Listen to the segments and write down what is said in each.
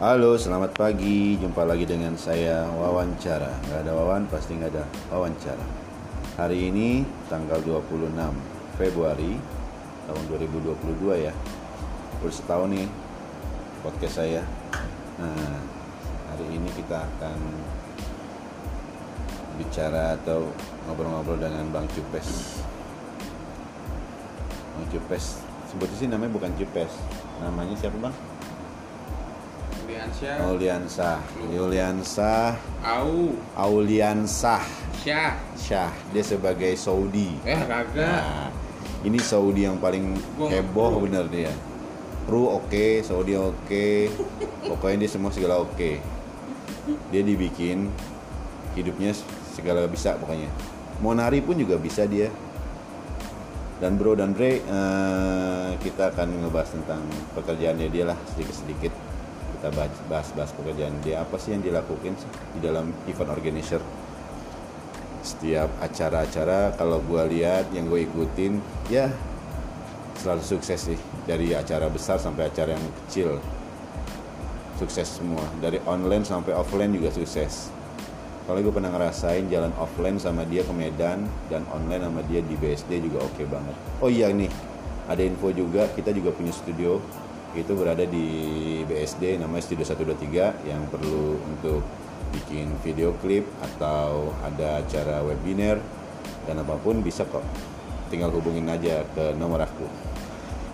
Halo, selamat pagi. Jumpa lagi dengan saya Wawancara. Nggak ada Wawan, pasti nggak ada wawancara. Hari ini tanggal 26 Februari tahun 2022 ya. Udah setahun nih podcast saya. Nah, hari ini kita akan bicara atau ngobrol-ngobrol dengan Bang Cupes. Bang Cupes, sebutnya sih namanya bukan Cupes. Namanya siapa Bang? Juliansyah Auliansah. Yuliansah Au. Auliansah. Syah. Syah. Dia sebagai Saudi. Eh kagak nah, ini Saudi yang paling Gua heboh bener dia. Ru oke Saudi oke. Pokoknya dia semua segala oke. Dia dibikin hidupnya segala bisa pokoknya. Mau nari pun juga bisa dia. Dan bro dan bre eh, kita akan ngebahas tentang pekerjaannya dia lah sedikit-sedikit kita bahas- bahas-bahas pekerjaan dia apa sih yang dilakukan di dalam event organizer? Setiap acara-acara kalau gue lihat yang gue ikutin ya selalu sukses sih. Dari acara besar sampai acara yang kecil sukses semua. Dari online sampai offline juga sukses. Kalau gue pernah ngerasain jalan offline sama dia ke Medan dan online sama dia di BSD juga oke banget. Oh iya nih ada info juga kita juga punya studio itu berada di BSD namanya Studio 123 yang perlu untuk bikin video klip atau ada acara webinar dan apa pun bisa kok. Tinggal hubungin aja ke nomor aku.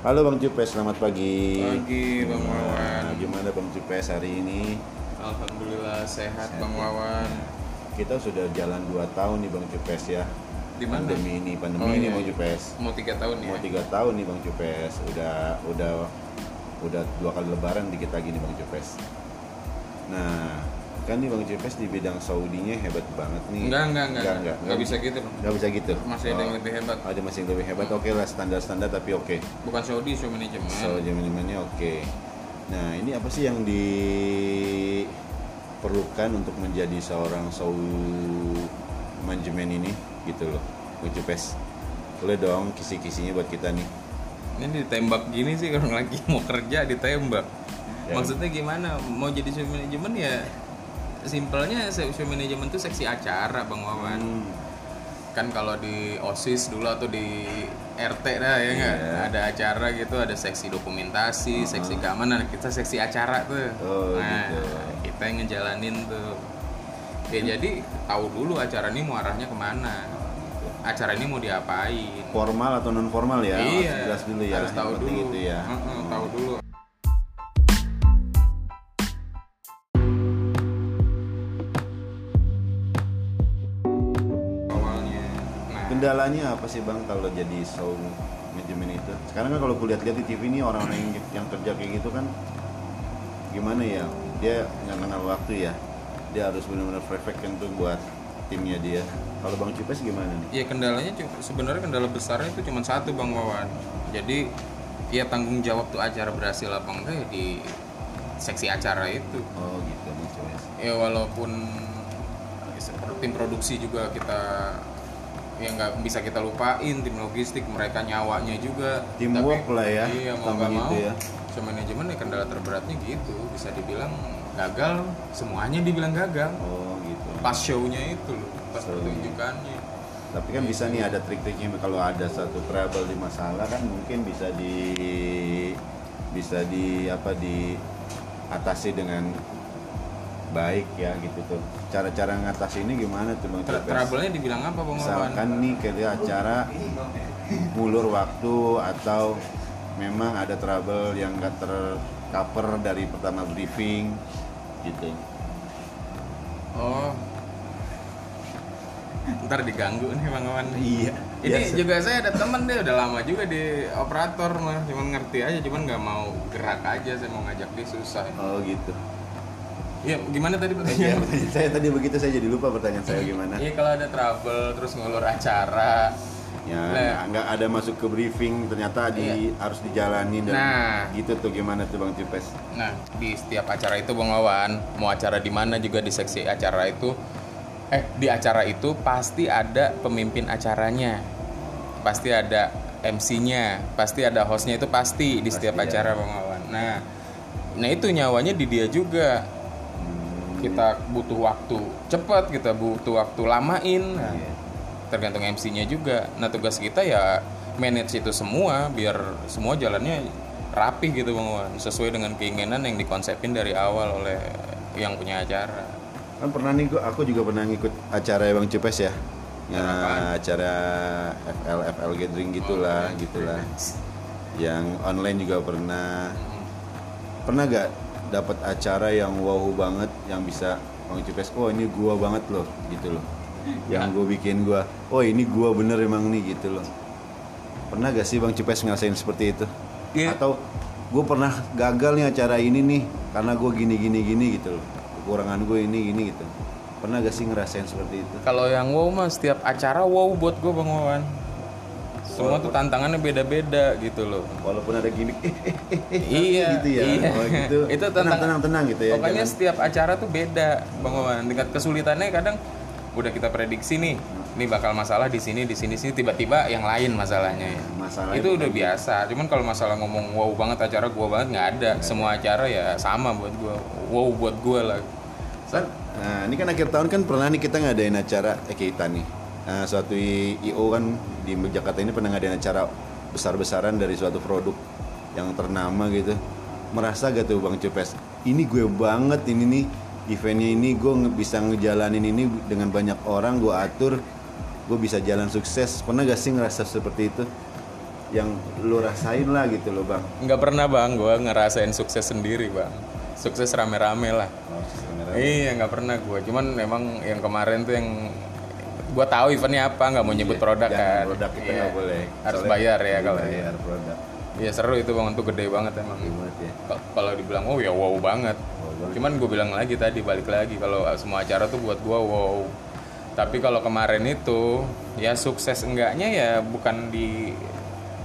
Halo Bang Cupes selamat pagi. Pagi, Bang Wawan. Nah, gimana Bang Cupes hari ini? Alhamdulillah sehat Sehat. Bang. Wawan. Kita sudah jalan 2 tahun nih Bang Cupes ya. Di mana? pandemi ini pandemi Oh, ini iya, Bang iya. Cupes. Mau tiga tahun ya? Mau tiga tahun nih Bang Cupes. Udah udah udah dua kali lebaran dikit lagi nih Bang Cupes nah kan nih Bang Cupes di bidang Saudinya hebat banget nih. Enggak, enggak, enggak. Enggak, Enggak. Bisa gitu dong Nggak bisa gitu. Masih ada yang Oh, lebih hebat. Ada masih yang lebih hebat. Oke lah standar-standar tapi oke. Bukan Saudi, show manajemen. So manajemennya oke. Nah ini apa sih yang diperlukan untuk menjadi seorang show manajemen ini? Gitu loh, Bang Cupes. Boleh dong kisi-kisinya buat kita nih. Ini ditembak gini sih orang lagi mau kerja ditembak. Ya. Maksudnya gimana? Mau jadi show manajemen ya Simpelnya show manajemen tuh seksi acara Bang Wawan. Hmm, kan kalau di osis dulu atau di RT dah ya nggak? Iya. ada acara gitu ada seksi dokumentasi seksi keamanan. Kita seksi acara tuh. Oh, nah gitu. kita yang ngejalanin tuh. Ya jadi tahu dulu acara ini mau arahnya ke mana acara ini mau diapain formal atau non formal ya? iya Harus jelas dulu ya. harus tahu dulu Itu ya. Heeh, tahu dulu awalnya nah Kendalanya apa sih bang kalau jadi show manajemen itu? Sekarang kan kalau kulihat-lihat di TV ini orang-orang yang, yang kerja kayak gitu kan gimana ya? Dia nggak kenal waktu ya. Dia harus benar-benar perfect kan tuh buat timnya dia. Kalau bang Cipes gimana nih? Ya kendalanya sebenarnya kendala besarnya itu cuma satu Bang Wawan. Jadi ya tanggung jawab tuh acara berhasil apa enggak ya di seksi acara itu. Oh gitu bang Cipes. Ya walaupun tim produksi juga kita ya nggak bisa kita lupain tim logistik mereka nyawanya juga Teamwork lah ya, iya mau nggak mau gitu ya. so manajemen ya kendala terberatnya gitu bisa dibilang gagal semuanya dibilang gagal Oh gitu. pas show-nya itu loh pas pertunjukannya Tapi kan bisa nih ada trik-triknya kalau ada satu trouble di masalah kan mungkin bisa di bisa di apa di atasi dengan baik ya gitu tuh. Cara-cara ngatasi ini gimana tuh Bang Tra- trouble-nya dibilang apa bang? Misalkan nih kayak acara ngulur waktu atau memang ada trouble yang nggak tercover dari pertama briefing gitu. Oh. Ntar diganggu nih Bang Wawan. Iya. Ini Biasa. juga saya ada temen deh udah lama juga di operator mah, cuman ngerti aja, cuman nggak mau gerak aja, saya mau ngajak dia susah. Oh gitu. Iya, gimana tadi Iya, pertanyaannya? pertanyaan saya tadi begitu saya jadi lupa pertanyaan saya gimana. Iya kalau ada trouble terus ngulur acara. Ya, Nah. nggak- ada masuk ke briefing, ternyata di harus dijalanin dan Nah. gitu tuh gimana tuh Bang Cipes? Nah, di setiap acara itu Bang Wawan, mau acara di mana juga di seksi acara itu eh di acara itu pasti ada pemimpin acaranya. Pasti ada MC-nya, pasti ada hostnya itu pasti di setiap Pasti, ya. acara Bang Wawan. Nah, nah itu nyawanya di dia juga kita butuh waktu cepat kita butuh waktu lamain Nah, Iya. tergantung MC-nya juga nah tugas kita ya manage itu semua biar semua jalannya rapih gitu bang sesuai dengan keinginan yang dikonsepin dari awal oleh yang punya acara kan pernah nih gua aku juga pernah ngikut acara Bang Cupes ya. Ya acara FL FL gathering gitulah gitulah. Yang online juga pernah. Pernah gak dapat acara yang wow banget yang bisa Bang Cupes oh ini gua banget loh gitu loh. Yang gue bikin gua oh ini gua bener emang nih gitu loh. Pernah gak sih Bang Cupes ngerasain seperti itu? Iya. atau gue pernah gagal nih acara ini nih karena gue gini gini gini gitu loh kekurangan gue ini gini gitu. Pernah gak sih ngerasain seperti itu? Kalau yang wow mah setiap acara wow buat gue bang Wawan semua tuh tantangannya beda-beda gitu loh. Walaupun ada gimmick. Eh, eh, eh, eh, iya gitu ya iya. Oh, gitu. itu tenang tentang tenang tenang gitu ya pokoknya jangan- setiap acara tuh beda bang Wawan. Tingkat kesulitannya kadang udah kita prediksi nih ini bakal masalah di sini di sini sini. Tiba-tiba yang lain masalahnya ya. Masalah itu udah biasa. Cuman kalau masalah ngomong wow banget acara gua banget nggak ada. Semua acara ya sama buat gua. Wow buat gua lah. San, nah ini kan akhir tahun kan pernah nih kita ngadain acara eh kita nih. Nah, suatu IO kan di Jakarta ini pernah ngadain acara besar-besaran dari suatu produk yang ternama gitu. Merasa gak tuh Bang Cepes ini gue banget ini nih eventnya ini gue bisa ngejalanin ini dengan banyak orang gue atur gue bisa jalan sukses pernah gak sih ngerasa seperti itu yang lo rasain lah gitu loh bang nggak pernah bang gua ngerasain sukses sendiri bang sukses rame-rame lah Iya nggak pernah gue, cuman memang yang kemarin tuh yang gue tahu eventnya apa nggak mau nyebut produk Jangan kan. produk kita Iya. nggak boleh Harus Soalnya bayar ya kalau. bayar produk Iya seru itu bang, itu gede banget emang. Ya Kalau dibilang oh ya wow banget. banget. Cuman gue bilang lagi tadi balik lagi kalau semua acara tuh buat gue wow. Tapi kalau kemarin itu ya sukses enggaknya ya bukan di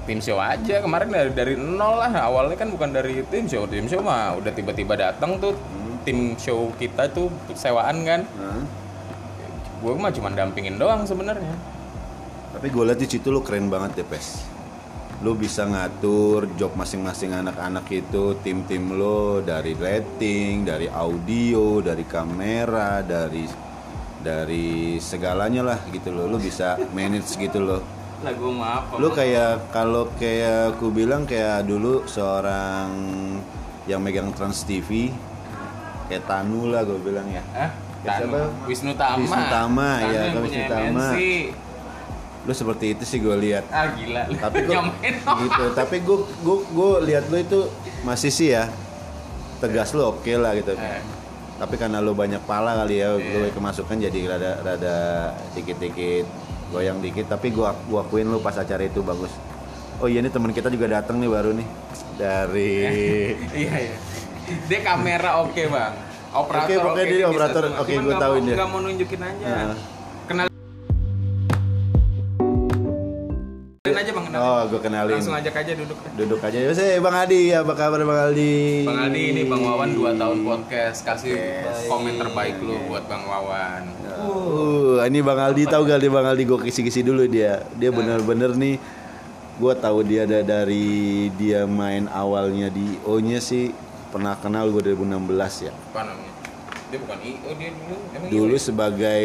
tim show aja. Kemarin dari dari nol lah. Awalnya kan bukan dari tim show. Tim show mah udah tiba-tiba datang tuh. Tim show kita tuh sewaan kan. Nah, gue mah cuma dampingin doang sebenarnya. Tapi gue liat di situ lo keren banget ya Pes. Lo bisa ngatur job masing-masing anak-anak itu Tim-tim lo dari lighting, dari audio, dari kamera, dari dari segalanya lah gitu loh Lo bisa manage gitu loh lah gue maaf Lo kayak kalau kayak aku bilang kayak dulu seorang yang megang Trans TV Kayak Tanu lah gue bilang ya? Ya, Tanu. siapa? Wisnu Tama Wisnu Tama, Tanu ya, yang Wisnu Tama. MNC. Lo seperti itu sih gue lihat ah gila tapi Nyamain. gitu tapi gue gue gue lihat lo itu masih sih ya tegas lo oke lah gitu Eh. Tapi karena lo banyak pala kali ya lo kemasukan jadi rada rada dikit dikit goyang dikit. Tapi gue gua akuin lo pas acara itu bagus. Oh iya nih teman kita juga datang nih baru nih. Dari iya iya. Dia kamera oke bang. Operator Oke, pokoknya dia bisa operator. Oke, nggak tahuin mau- dia. nggak mau nunjukin aja. Heeh. Oh gue kenalin. Langsung ajak aja duduk. Duduk aja. Ya saya bang Adi. Apa kabar bang Aldi? Bang Aldi ini Bang Wawan 2 tahun podcast. Kasih komen terbaik lu buat Bang Wawan. Uh, ini Bang Aldi tahu gak nih Bang Aldi? Gue kisi-kisi dulu dia. Dia bener-bener nih gue tahu dia ada dari dia main awalnya di O-nya sih. Pernah kenal gue 2016 ya. apa namanya dia bukan IO dia dulu emang Dulu IO? sebagai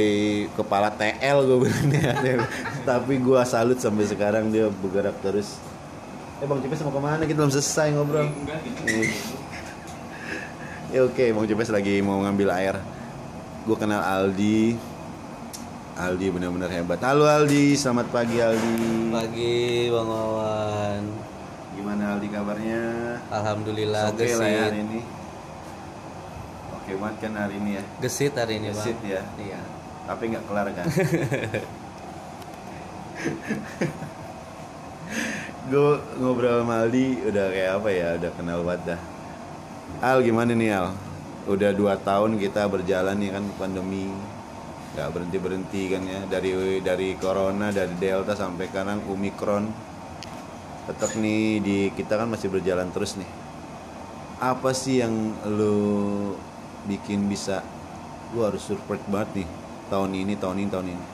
kepala TL gue bilangnya. Tapi gue salut sampai sekarang dia bergerak terus. Eh Bang Cepes mau ke mana? Kita belum selesai ngobrol. enggak gitu. Nih. ya oke, Bang Cepes lagi mau ngambil air. Gue kenal Aldi. Aldi benar-benar hebat. Halo Aldi, selamat pagi Aldi. Pagi Bang Wawan. Gimana Aldi kabarnya? Alhamdulillah gesit. lah ya hari ini. Banget kan hari ini ya. Gesit hari ini, Gesit Bang. ya. Iya. Tapi nggak kelar kan? Gue ngobrol sama Aldi udah kayak apa ya, udah kenal banget dah. Al gimana nih Al? Udah dua tahun kita berjalan nih kan pandemi nggak berhenti berhenti kan ya dari dari corona dari delta sampai sekarang omikron tetap nih di kita kan masih berjalan terus nih apa sih yang lo bikin bisa gua harus support banget nih tahun ini tahun ini tahun ini.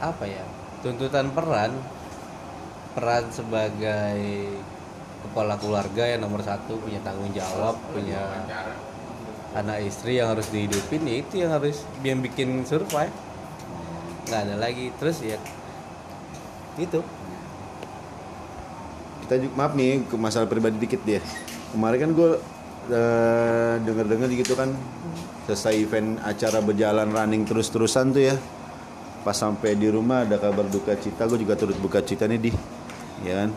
Apa ya? Tuntutan peran peran sebagai kepala keluarga yang nomor satu punya tanggung jawab punya anak istri yang harus dihidupin ya itu yang harus yang bikin survive. Nggak ada lagi terus ya itu. Kita juga maaf nih ke masalah pribadi dikit dia kemarin kan gue denger dengar gitu kan selesai event acara berjalan running terus terusan tuh ya. Pas sampai di rumah ada kabar duka cita gue juga turut buka cita nih di ya kan?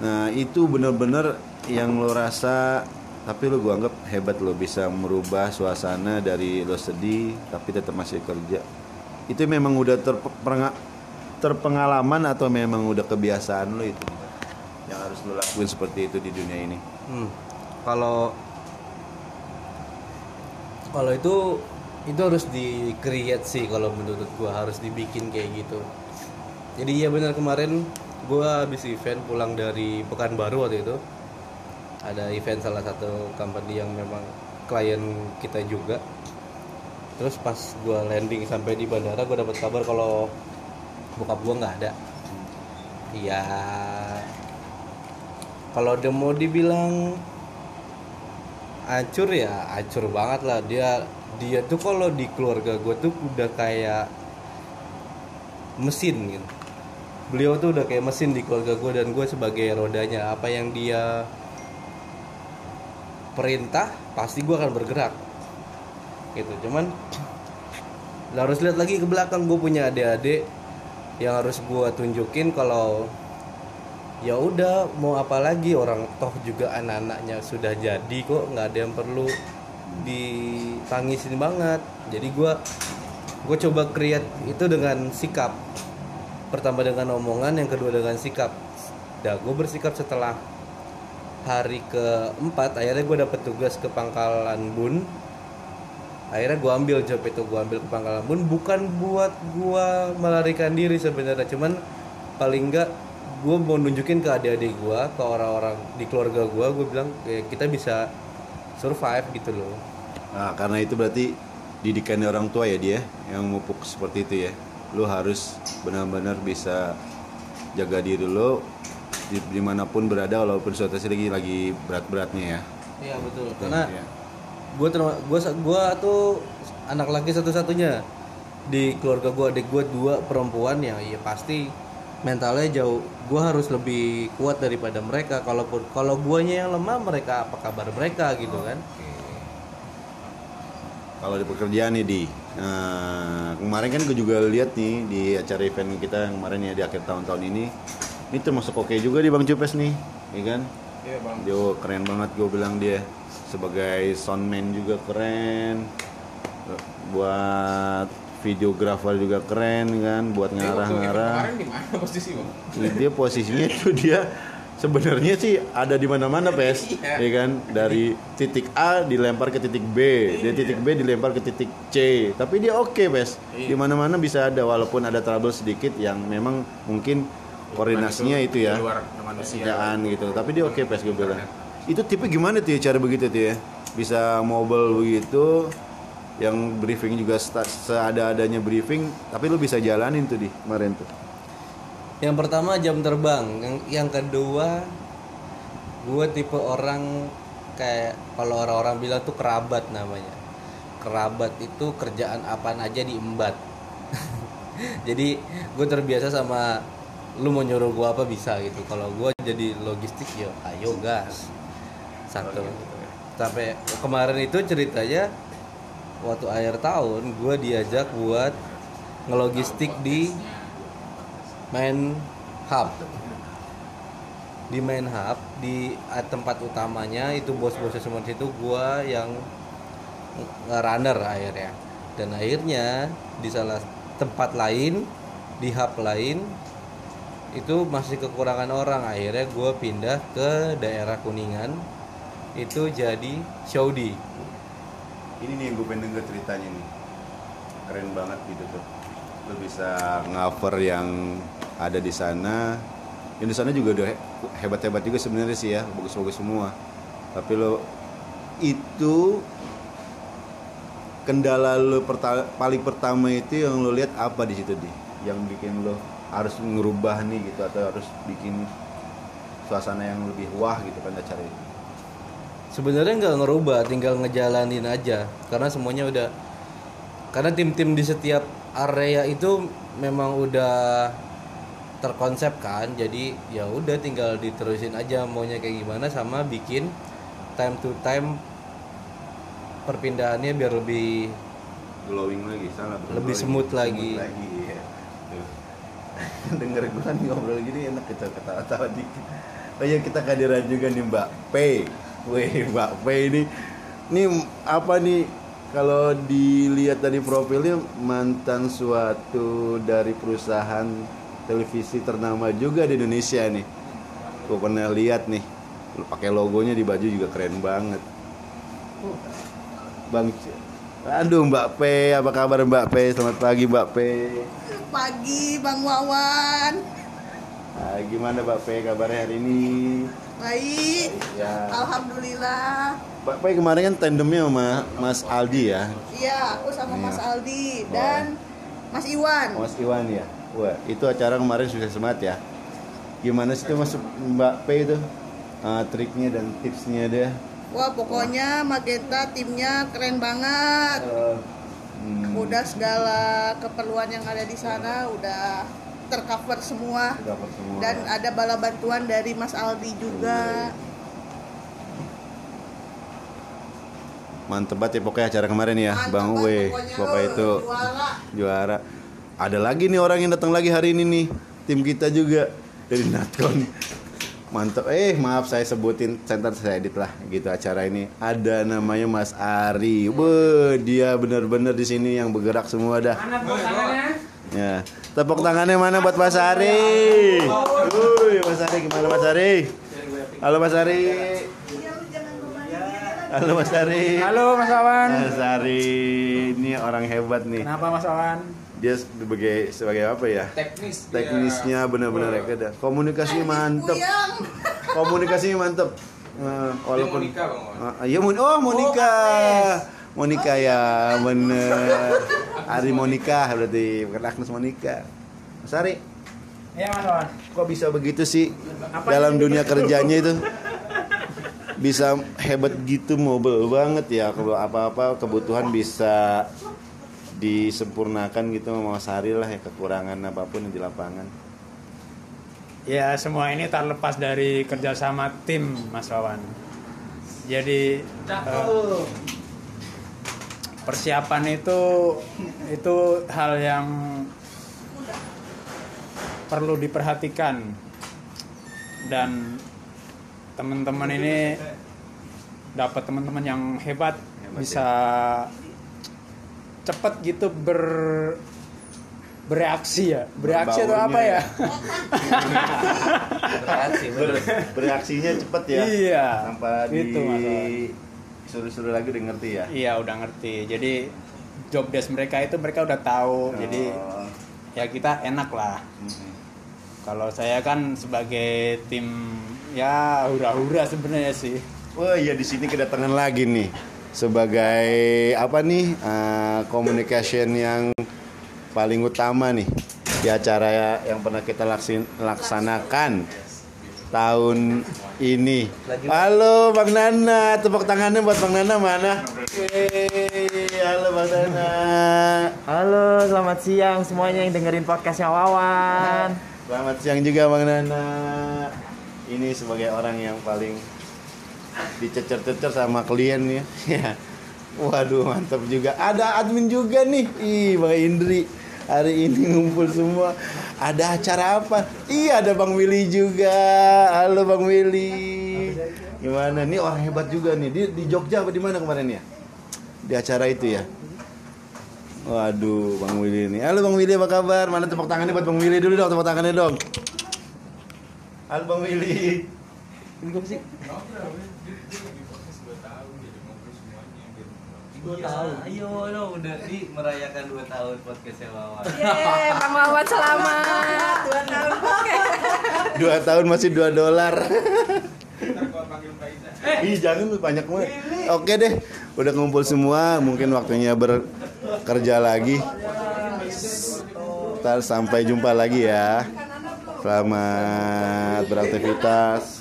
Nah itu bener-bener yang lo rasa tapi lo gue anggap hebat lo bisa merubah suasana dari lo sedih tapi tetap masih kerja. Itu memang udah terpenga- terpengalaman atau memang udah kebiasaan lo itu yang harus lo lakuin seperti itu di dunia ini. Hmm. Kalau kalau itu itu harus di create sih kalau menurut gua harus dibikin kayak gitu. Jadi iya benar kemarin gua habis event pulang dari Pekanbaru waktu itu. Ada event salah satu company yang memang klien kita juga. Terus pas gua landing sampai di bandara gua dapat kabar kalau bokap gua nggak ada. Iya kalau mau dibilang hancur ya hancur banget lah. Dia dia tuh kalau di keluarga gue tuh udah kayak mesin gitu. Beliau tuh udah kayak mesin di keluarga gue dan gue sebagai rodanya. Apa yang dia perintah pasti gue akan bergerak. Gitu cuman harus lihat lagi ke belakang. Gue punya adik-adik yang harus gue tunjukin kalau ya udah mau apa lagi? Orang toh juga anak-anaknya sudah jadi kok nggak ada yang perlu ditangisin banget. Jadi gue gue coba create itu dengan sikap. Pertama dengan omongan yang kedua dengan sikap. Dah gue bersikap setelah hari keempat akhirnya gue dapet tugas ke pangkalan bun. Akhirnya gue ambil job itu gue ambil ke pangkalan bun. Bukan buat gue melarikan diri sebenarnya cuman paling enggak gue mau nunjukin ke adik-adik gue ke orang-orang di keluarga gue gue bilang "Eh, kita bisa survive gitu loh Nah, karena itu berarti didikan orang tua ya dia yang mupuk seperti itu ya. Lu harus benar-benar bisa jaga diri lo di, di mana pun berada walaupun situasi lagi lagi berat-beratnya ya. iya betul karena Iya. gue gue gue tuh anak laki satu-satunya di keluarga gue adik gue dua perempuan ya ya pasti mentalnya jauh. Gue harus lebih kuat daripada mereka. Kalaupun kalau guanya yang lemah mereka apa kabar mereka gitu kan? Kalau di pekerjaan nih di nah, kemarin kan gue juga lihat nih di acara event kita yang kemarin ya di akhir tahun-tahun ini. Ini termasuk oke juga di Bang Cupes nih, ya kan? Iya bang. Dia keren banget gue bilang dia sebagai soundman juga keren. Buat videografer juga keren kan buat ngarah-ngarah. Kemarin posisi bang? dia posisinya itu dia sebenarnya sih ada di mana-mana pes. Iya. ya kan? Dari titik A dilempar ke titik B. Dari titik B dilempar ke titik C. Tapi dia oke pes. Di mana-mana bisa ada walaupun ada trouble sedikit yang memang mungkin koordinasinya itu, ya. luar kerjaan gitu. Tapi dia oke pes gue bilang. Itu tipe gimana tuh ya cara begitu tuh ya? Bisa mobile begitu yang briefing juga seada-adanya briefing tapi lu bisa jalanin tuh di kemarin tuh Yang pertama jam terbang, yang yang kedua gue tipe orang kayak kalau orang-orang bilang tuh kerabat namanya. Kerabat itu kerjaan apaan aja diembat. jadi gue terbiasa sama lu mau nyuruh gue apa bisa gitu. Kalau gue jadi logistik ya ayo gas. Satu. Sampai kemarin itu ceritanya waktu akhir tahun gue diajak buat ngelogistik di main hub. Di main hub di tempat utamanya itu bos-bosnya semua situ gua yang nge-runner akhirnya. Dan akhirnya di salah tempat lain di hub lain itu masih kekurangan orang. Akhirnya gua pindah ke daerah kuningan itu jadi Saudi ini nih yang gue pengen denger ceritanya nih. Keren banget gitu tuh. Lu bisa cover yang ada di sana. Yang di sana juga udah he- hebat-hebat juga sebenarnya sih ya. Bagus-bagus semua. Tapi lo itu kendala lo perta- paling pertama itu yang lo lihat apa di situ di? Yang bikin lo harus ngerubah nih gitu atau harus bikin suasana yang lebih wah gitu kan acara itu sebenarnya nggak ngerubah tinggal ngejalanin aja karena semuanya udah karena tim-tim di setiap area itu memang udah terkonsep kan jadi ya udah tinggal diterusin aja maunya kayak gimana sama bikin time to time perpindahannya biar lebih glowing lagi salah Lebih glowing. smooth lagi. lagi iya. Tuh. denger gue kan ngobrol gini enak kita ketawa-tawa dikit oh iya kita kehadiran juga nih Mbak P Wih Mbak P ini ini apa nih kalau dilihat dari profilnya mantan suatu dari perusahaan televisi ternama juga di Indonesia nih gue pernah lihat nih pakai logonya di baju juga keren banget Bang Aduh Mbak P, apa kabar Mbak P? Selamat pagi Mbak P. Pagi Bang Wawan. Nah, gimana Mbak P kabarnya hari ini? Baik. Ya. Alhamdulillah. Mbak P kemarin kan tandemnya sama Mas Aldi ya, Iya, aku sama Iya. Mas Aldi dan Mas Iwan. Mas Iwan ya. Wah, itu acara kemarin sukses banget ya. Gimana sih itu Mas Mbak P itu? Ah, triknya dan tipsnya dia. Wah, pokoknya Magenta timnya keren banget. Hmm, Udah segala keperluan yang ada di sana udah tercover semua. semua. Dan ada bala bantuan dari Mas Aldi juga. Mantep banget ya pokoknya acara kemarin ya, Mantap Bang Uwe. eh, itu juara. juara. Ada lagi nih orang yang datang lagi hari ini nih, tim kita juga dari Natcon. Mantap. Eh, maaf saya sebutin center saya edit lah gitu acara ini. Ada namanya Mas Ari. Be, dia benar-benar di sini yang bergerak semua dah. Ya. Tepuk tangannya mana buat Mas Ari? Wuih, Mas Ari gimana Mas Ari? Halo Mas Ari. Halo Mas Ari. Halo Mas Wawan. Mas Ari ini orang hebat nih. Kenapa Mas Wawan? Dia sebagai sebagai apa ya? teknis Teknisnya benar-benar hebat dah. Komunikasinya mantep. Puyang. Komunikasinya mantep. Eh, walaupun Monica, Bang Wan. Ah, iya Mon- oh Monica. Monica ya bener. Ari Monica berarti bukan Agnes Monica. Mas Ari, Iya Mas Wawan. kok bisa begitu sih Apa dalam sih? dunia kerjanya itu? Bisa hebat gitu mobile banget ya kalau apa-apa kebutuhan bisa disempurnakan gitu sama Mas Ari lah ya kekurangan apa pun yang di lapangan. Ya semua ini terlepas dari kerjasama tim Mas Wawan. Jadi eh, persiapan itu itu hal yang perlu diperhatikan dan teman-teman ini dapat teman-teman yang hebat, Hebat, bisa cepet gitu ber bereaksi ya bereaksi atau apa ya, Bereaksi, bener. Bereaksinya cepet ya. Iya, Tanpa gitu, Mas Wawan. Suruh-suruh lagi udah ngerti ya. Iya udah ngerti. Jadi job desk mereka itu mereka udah tahu. Jadi Oh. ya kita enak lah. Mhm. Kalau saya kan sebagai tim ya hura-hura sebenarnya sih. Wah iya di sini kedatangan lagi nih sebagai apa nih eh, communication yang paling utama nih di acara yang pernah kita laksin- laksanakan tahun ini. Halo Bang Nana, tepuk tangannya buat Bang Nana mana? Wey, halo Bang Nana. Halo, selamat siang semuanya yang dengerin podcastnya Wawan. Selamat siang juga Bang Nana. Ini sebagai orang yang paling dicecer-cecer sama klien. Ya. Waduh, mantap juga. Ada admin juga nih. Ih, Bang Indri. Hari ini ngumpul semua. Ada acara apa? Iya, ada Bang Willy juga. Halo Bang Willy. Gimana? Nih orang hebat juga nih. Di, di Jogja apa di mana kemarin ya? Di acara itu ya. Waduh, Bang Willy nih. Halo Bang Willy, apa kabar? Mana tepuk tangannya buat Bang Willy dulu dong, tepuk tangannya dong. Halo Bang Willy. Ini apa sih? Dua tahun. Ayo dong udah di merayakan dua tahun podcastnya Wawan. Yeay, Bang Wawan selamat. Dua tahun. Dua tahun masih dua dolar. Ih jangan lu banyak banget. Oke deh, udah ngumpul semua. Mungkin waktunya bekerja lagi. Ntar sampai jumpa lagi ya. Selamat beraktivitas.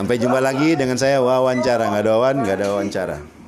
Sampai jumpa lagi dengan saya wawancara, nggak ada wawan, nggak ada wawancara.